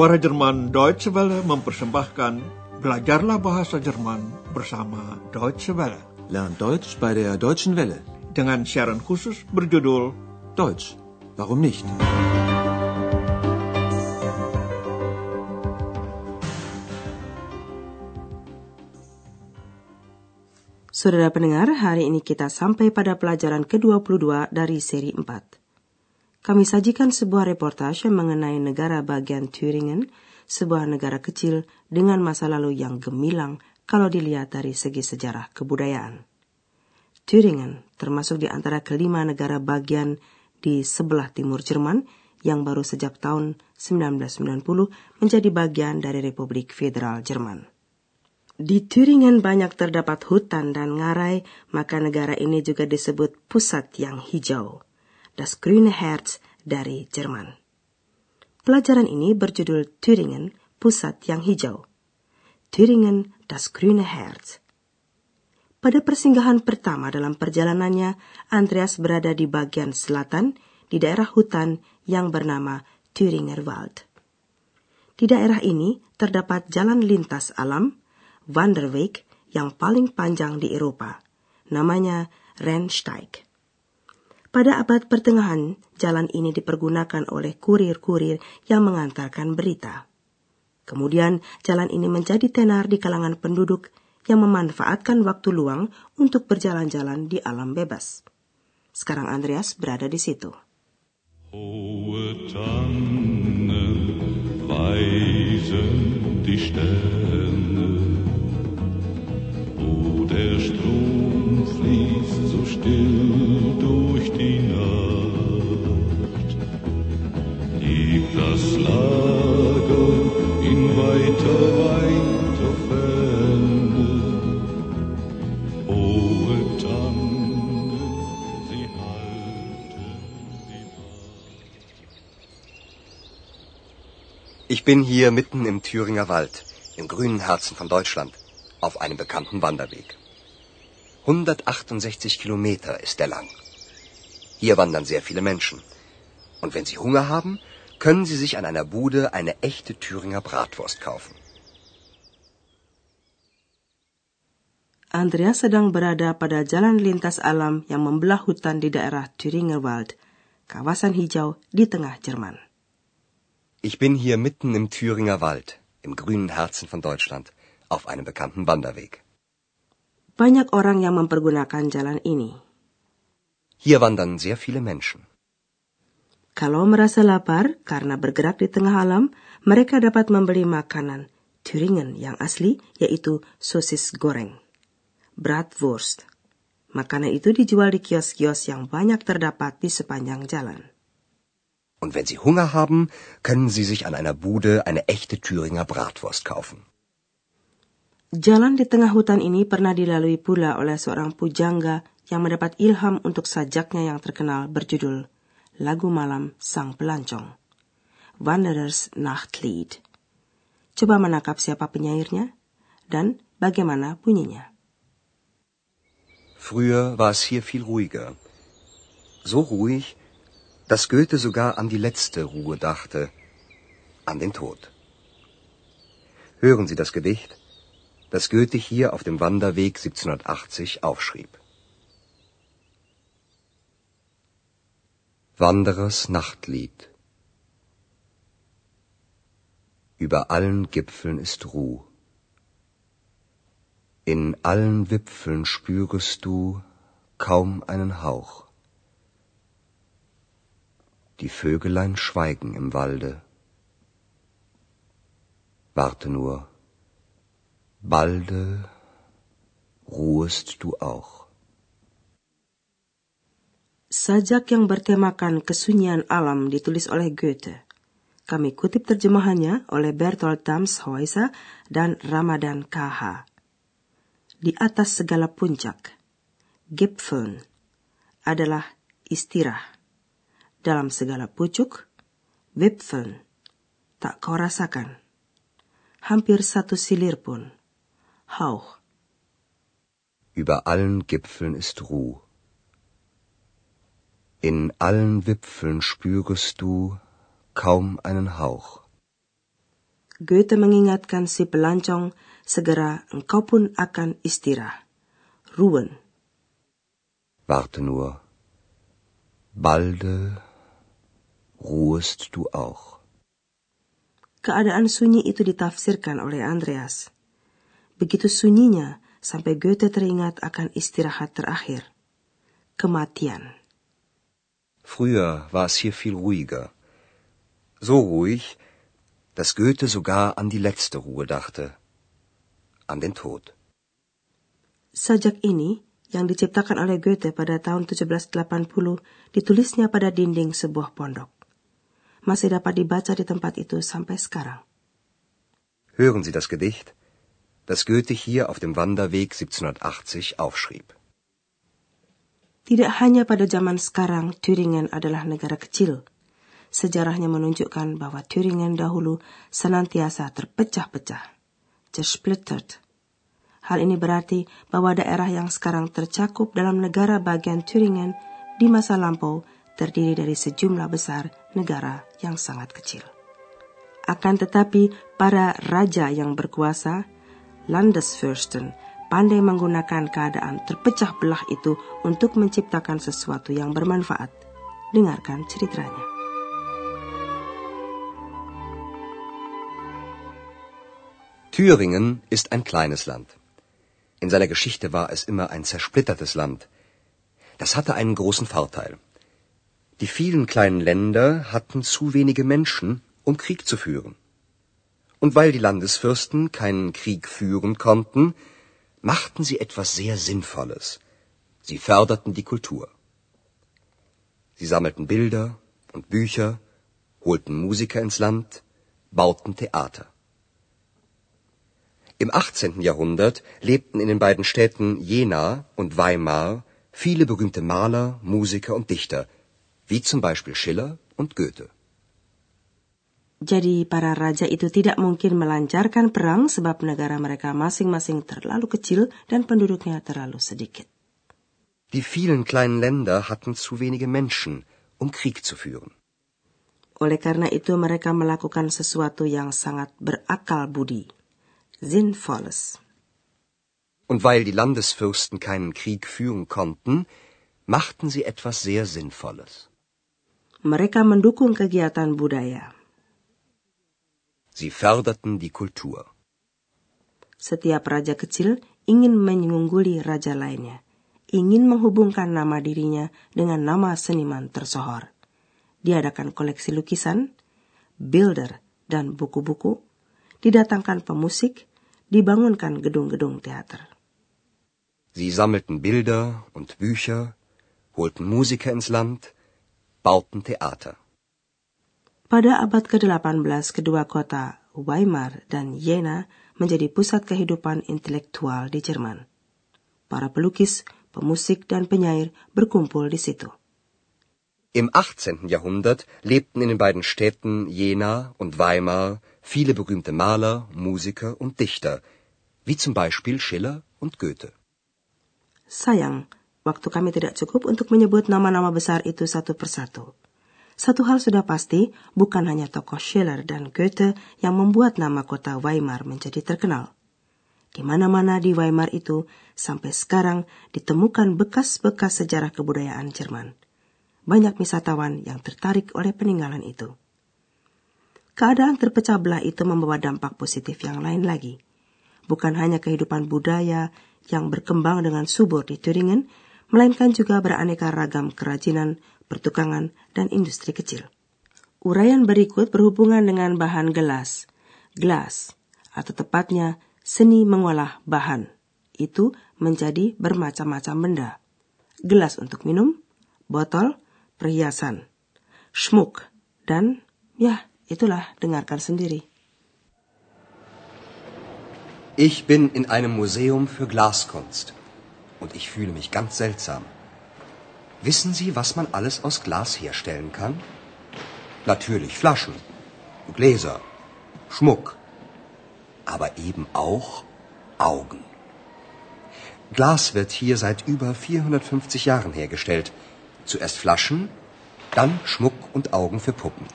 Suara Jerman Deutsche Welle mempersembahkan Belajarlah Bahasa Jerman bersama Deutsche Welle. Lernt Deutsch bei der Deutschen Welle. Dengan siaran khusus berjudul Deutsch, warum nicht? Saudara pendengar, hari ini kita sampai pada pelajaran ke-22 dari seri 4. Kami sajikan sebuah reportase mengenai negara bagian Thüringen, sebuah negara kecil dengan masa lalu yang gemilang kalau dilihat dari segi sejarah kebudayaan. Thüringen termasuk di antara kelima negara bagian di sebelah timur Jerman yang baru sejak tahun 1990 menjadi bagian dari Republik Federal Jerman. Di Thüringen banyak terdapat hutan dan ngarai, maka negara ini juga disebut pusat yang hijau. Das Grüne Herz dari Jerman. Pelajaran ini berjudul Thüringen, Pusat yang Hijau. Thüringen, das Grüne Herz. Pada persinggahan pertama dalam perjalanannya, Andreas berada di bagian selatan, di daerah hutan yang bernama Thüringer Wald. Di daerah ini terdapat jalan lintas alam, Wanderweg yang paling panjang di Eropa. Namanya Rennsteig. Pada abad pertengahan, jalan ini dipergunakan oleh kurir-kurir yang mengantarkan berita. Kemudian, jalan ini menjadi tenar di kalangan penduduk yang memanfaatkan waktu luang untuk berjalan-jalan di alam bebas. Sekarang Andreas berada di situ. Still Ich bin hier mitten im Thüringer Wald, im grünen Herzen von Deutschland, auf einem bekannten Wanderweg. 168 Kilometer ist er lang. Hier wandern sehr viele Menschen. Und wenn Sie Hunger haben, können Sie sich an einer Bude eine echte Thüringer Bratwurst kaufen. Andreas sedang berada pada jalan lintas alam yang membelah hutan di daerah Thüringer Wald, kawasan hijau di tengah Jerman. Ich bin hier mitten im Thüringer Wald, im grünen Herzen von Deutschland, auf einem bekannten Wanderweg. Banyak orang yang mempergunakan jalan ini. Hier wandern sehr viele Menschen. Kalau merasa lapar karena bergerak di tengah alam, mereka dapat membeli makanan Thüringen yang asli, yaitu sosis goreng. Bratwurst. Makanan itu dijual di kios-kios yang banyak terdapat di sepanjang jalan. Und wenn Sie Hunger haben, können Sie sich an einer Bude eine echte Thüringer Bratwurst kaufen. Jalan di tengah hutan ini pernah dilalui pula oleh seorang pujangga yang mendapat ilham untuk sajaknya yang terkenal berjudul Lagu Malam Sang Pelancong. Wanderers Nachtlied. Coba menangkap siapa penyairnya dan bagaimana bunyinya. Früher war es hier viel ruhiger. So ruhig, dass Goethe sogar an die letzte Ruhe dachte, an den Tod. Hören Sie das Gedicht, das Goethe hier auf dem Wanderweg 1780 aufschrieb. Wanderers Nachtlied Über allen Gipfeln ist Ruh. In allen Wipfeln spürest du kaum einen Hauch. Die Vögelein schweigen im Walde. Warte nur, balde ruhest du auch. Sajak yang bertemakan kesunyian alam ditulis oleh Goethe. Kami kutip terjemahannya oleh Bertolt Dams Hoysa dan Ramadan KH. Di atas segala puncak, Gipfeln adalah istirah. Dalam segala pucuk, Wipfeln tak kau rasakan. Hampir satu silir pun. Hauch. Über allen Gipfeln ist Ruh. In allen Wipfeln spürest du kaum einen Hauch. Goethe mengingatkan si pelancong, segera engkau pun akan istirahat. Ruhen. Warte nur. Balde ruhest du auch. Keadaan sunyi itu ditafsirkan oleh Andreas. Begitu sunyinya sampai Goethe teringat akan istirahat terakhir. Kematian. Früher war es hier viel ruhiger. So ruhig, dass Goethe sogar an die letzte Ruhe dachte. An den Tod. Sajak ini yang diciptakan oleh Goethe pada tahun 1780 ditulisnya pada dinding sebuah pondok. Masih dapat dibaca di tempat itu sampai sekarang. Hören Sie das Gedicht, das Goethe hier auf dem Wanderweg 1780 aufschrieb. Tidak hanya pada zaman sekarang Thüringen adalah negara kecil. Sejarahnya menunjukkan bahwa Thüringen dahulu senantiasa terpecah-pecah, zersplittert, Hal ini berarti bahwa daerah yang sekarang tercakup dalam negara bagian Thüringen di masa lampau terdiri dari sejumlah besar negara yang sangat kecil. Akan tetapi, para raja yang berkuasa, Landesfürsten, pandai menggunakan keadaan terpecah belah itu untuk menciptakan sesuatu yang bermanfaat. Dengarkan ceritanya. Thüringen ist ein kleines Land. In seiner Geschichte war es immer ein zersplittertes Land. Das hatte einen großen Vorteil. Die vielen kleinen Länder hatten zu wenige Menschen, um Krieg zu führen. Und weil die Landesfürsten keinen Krieg führen konnten, machten sie etwas sehr Sinnvolles. Sie förderten die Kultur. Sie sammelten Bilder und Bücher, holten Musiker ins Land, bauten Theater. Im 18. Jahrhundert lebten in den beiden Städten Jena und Weimar viele berühmte Maler, Musiker und Dichter, wie zum Beispiel Schiller und Goethe. Jadi para raja itu tidak mungkin melancarkan perang sebab negara mereka masing-masing terlalu kecil dan penduduknya terlalu sedikit. Die vielen kleinen Länder hatten zu wenige Menschen, um Krieg zu führen. Oleh karena itu mereka melakukan sesuatu yang sangat berakal budi. Sinnvolles. Und weil die Landesfürsten keinen Krieg führen konnten, machten sie etwas sehr Sinnvolles. Mereka mendukung kegiatan budaya. Sie förderten die Kultur. Setiap raja kecil ingin mengungguli raja lainnya, ingin menghubungkan nama dirinya dengan nama seniman tersohor. Diadakan koleksi lukisan, builder, dan buku-buku, didatangkan pemusik, dibangunkan gedung-gedung teater. Sie sammelten Bilder und Bücher, holten Musiker ins Land, bauten Theater. Pada abad ke-18, kedua kota Weimar dan Jena menjadi pusat kehidupan intelektual di Jerman. Para pelukis, pemusik, dan penyair berkumpul di situ. Im 18. Jahrhundert lebten in den beiden Städten Jena und Weimar viele berühmte Maler, Musiker und Dichter, wie zum Beispiel Schiller und Goethe. Sayang, waktu kami tidak cukup untuk menyebut nama-nama besar itu satu persatu. Satu hal sudah pasti, bukan hanya tokoh Schiller dan Goethe yang membuat nama kota Weimar menjadi terkenal. Di mana-mana di Weimar itu, sampai sekarang ditemukan bekas-bekas sejarah kebudayaan Jerman banyak wisatawan yang tertarik oleh peninggalan itu. Keadaan terpecah belah itu membawa dampak positif yang lain lagi. Bukan hanya kehidupan budaya yang berkembang dengan subur di Turingen, melainkan juga beraneka ragam kerajinan, pertukangan, dan industri kecil. Uraian berikut berhubungan dengan bahan gelas, gelas, atau tepatnya seni mengolah bahan. Itu menjadi bermacam-macam benda. Gelas untuk minum, botol, perhiasan, schmuck, dan ya, itulah, dengarkan sendiri. Ich bin in einem Museum für Glaskunst und ich fühle mich ganz seltsam. Wissen Sie, was man alles aus Glas herstellen kann? Natürlich Flaschen, Gläser, Schmuck, aber eben auch Augen. Glas wird hier seit über 450 Jahren hergestellt Zuerst Flaschen, dann Schmuck und Augen für Puppen.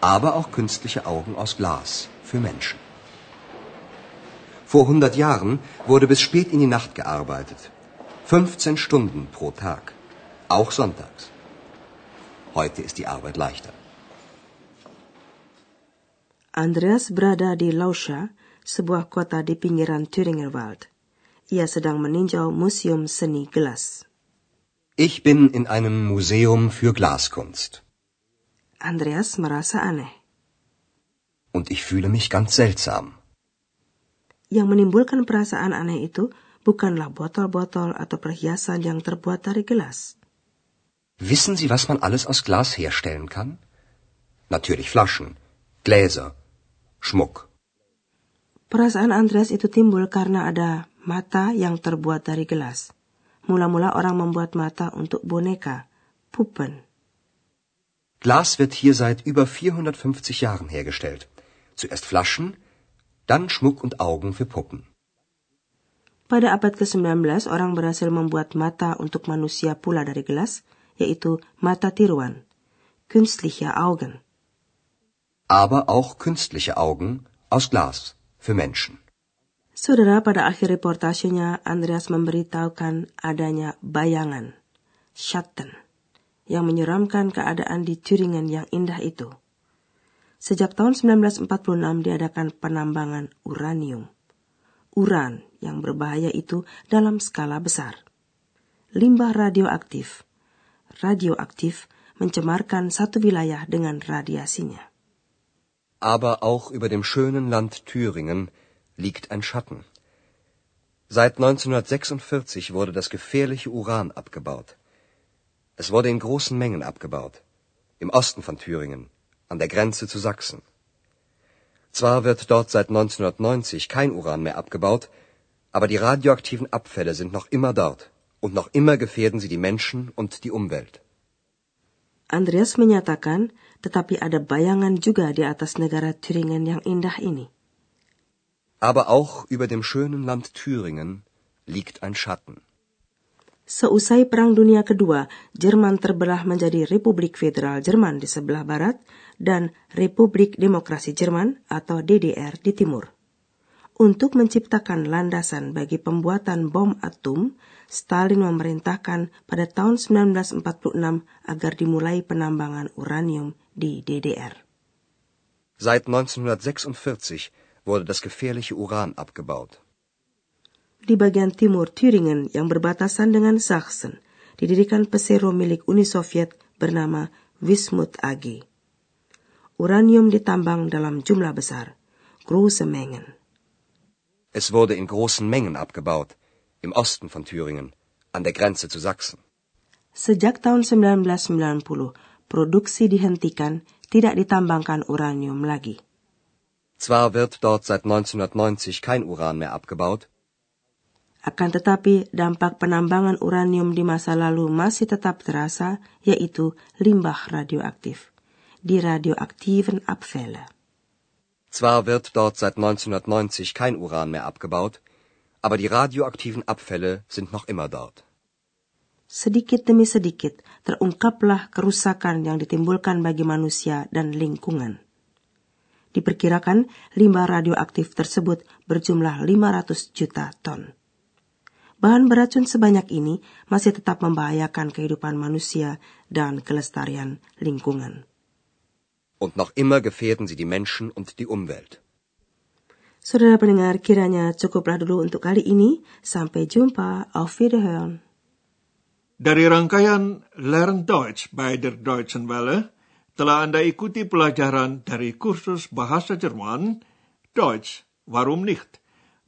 Aber auch künstliche Augen aus Glas für Menschen. Vor 100 Jahren wurde bis spät in die Nacht gearbeitet. 15 Stunden pro Tag. Auch sonntags. Heute ist die Arbeit leichter. Andreas berada di Lauscha, sebuah kota di pinggiran Thüringerwald. Ia sedang meninjau museum seni gelas. Ich bin in einem Museum für Glaskunst. Andreas merasa aneh. Und ich fühle mich ganz seltsam. Yang menimbulkan perasaan aneh itu bukanlah botol-botol atau perhiasan yang terbuat dari gelas. Wissen Sie, was man alles aus Glas herstellen kann? Natürlich Flaschen, Gläser, Schmuck. Perasaan Andreas itu timbul karena ada mata yang terbuat dari gelas. Mula-mula orang membuat mata untuk boneka, Puppen. Glas wird hier seit über 450 Jahren hergestellt. Zuerst Flaschen, dann Schmuck und Augen für Puppen. Pada abad ke-19, orang berhasil membuat mata untuk manusia pula dari gelas, yaitu mata tiruan, künstliche Augen. Aber auch künstliche Augen aus Glas für Menschen. Saudara, pada akhir reportasenya, Andreas memberitahukan adanya bayangan, Schatten, yang menyeramkan keadaan di Thüringen yang indah itu. Sejak tahun 1946 diadakan penambangan uranium. Uran yang berbahaya itu dalam skala besar. Limbah radioaktif. Radioaktif mencemarkan satu wilayah dengan radiasinya. Aber auch über dem schönen Land Thüringen liegt ein Schatten. Seit 1946 wurde das gefährliche Uran abgebaut. Es wurde in großen Mengen abgebaut. Im Osten von Thüringen, an der Grenze zu Sachsen. Zwar wird dort seit 1990 kein Uran mehr abgebaut, aber die radioaktiven Abfälle sind noch immer dort und noch immer gefährden sie die Menschen und die Umwelt. Andreas menyatakan, tetapi ada bayangan juga di atas negara Thüringen yang indah ini. Aber auch über dem schönen Land Thüringen liegt ein Schatten. Seusai Perang Dunia Kedua, Jerman terbelah menjadi Republik Federal Jerman di sebelah barat dan Republik Demokrasi Jerman atau DDR di timur. Untuk menciptakan landasan bagi pembuatan bom atom, Stalin memerintahkan pada tahun 1946 agar dimulai penambangan uranium di DDR. Seit 1946 wurde das gefährliche Uran abgebaut. Di bagian timur Thüringen yang berbatasan dengan Sachsen, didirikan pesero milik Uni Soviet bernama Wismut AG. Uranium ditambang dalam jumlah besar, große Mengen. Es wurde in großen Mengen abgebaut, im Osten von Thüringen, an der Grenze zu Sachsen. Sejak tahun 1990, produksi dihentikan, tidak ditambangkan uranium lagi. Zwar wird dort seit 1990 kein Uran mehr abgebaut, Akan tetapi, dampak penambangan uranium di masa lalu masih tetap terasa, yaitu limbah radioaktif. Die radioaktiven Abfälle. zwar wird dort seit 1990 kein Uran mehr abgebaut, aber die radioaktiven Abfälle sind noch immer dort. Sedikit demi sedikit terungkaplah kerusakan yang ditimbulkan bagi manusia dan lingkungan. Diperkirakan limbah radioaktif tersebut berjumlah 500 juta ton. Bahan beracun sebanyak ini masih tetap membahayakan kehidupan manusia dan kelestarian lingkungan. Und noch immer gefährden sie die Menschen und die Umwelt. Saudara pendengar, kiranya cukuplah dulu untuk kali ini. Sampai jumpa. Auf Wiederhören. Dari rangkaian Learn Deutsch bei der Deutschen Welle, telah Anda ikuti pelajaran dari kursus bahasa Jerman, Deutsch, warum nicht?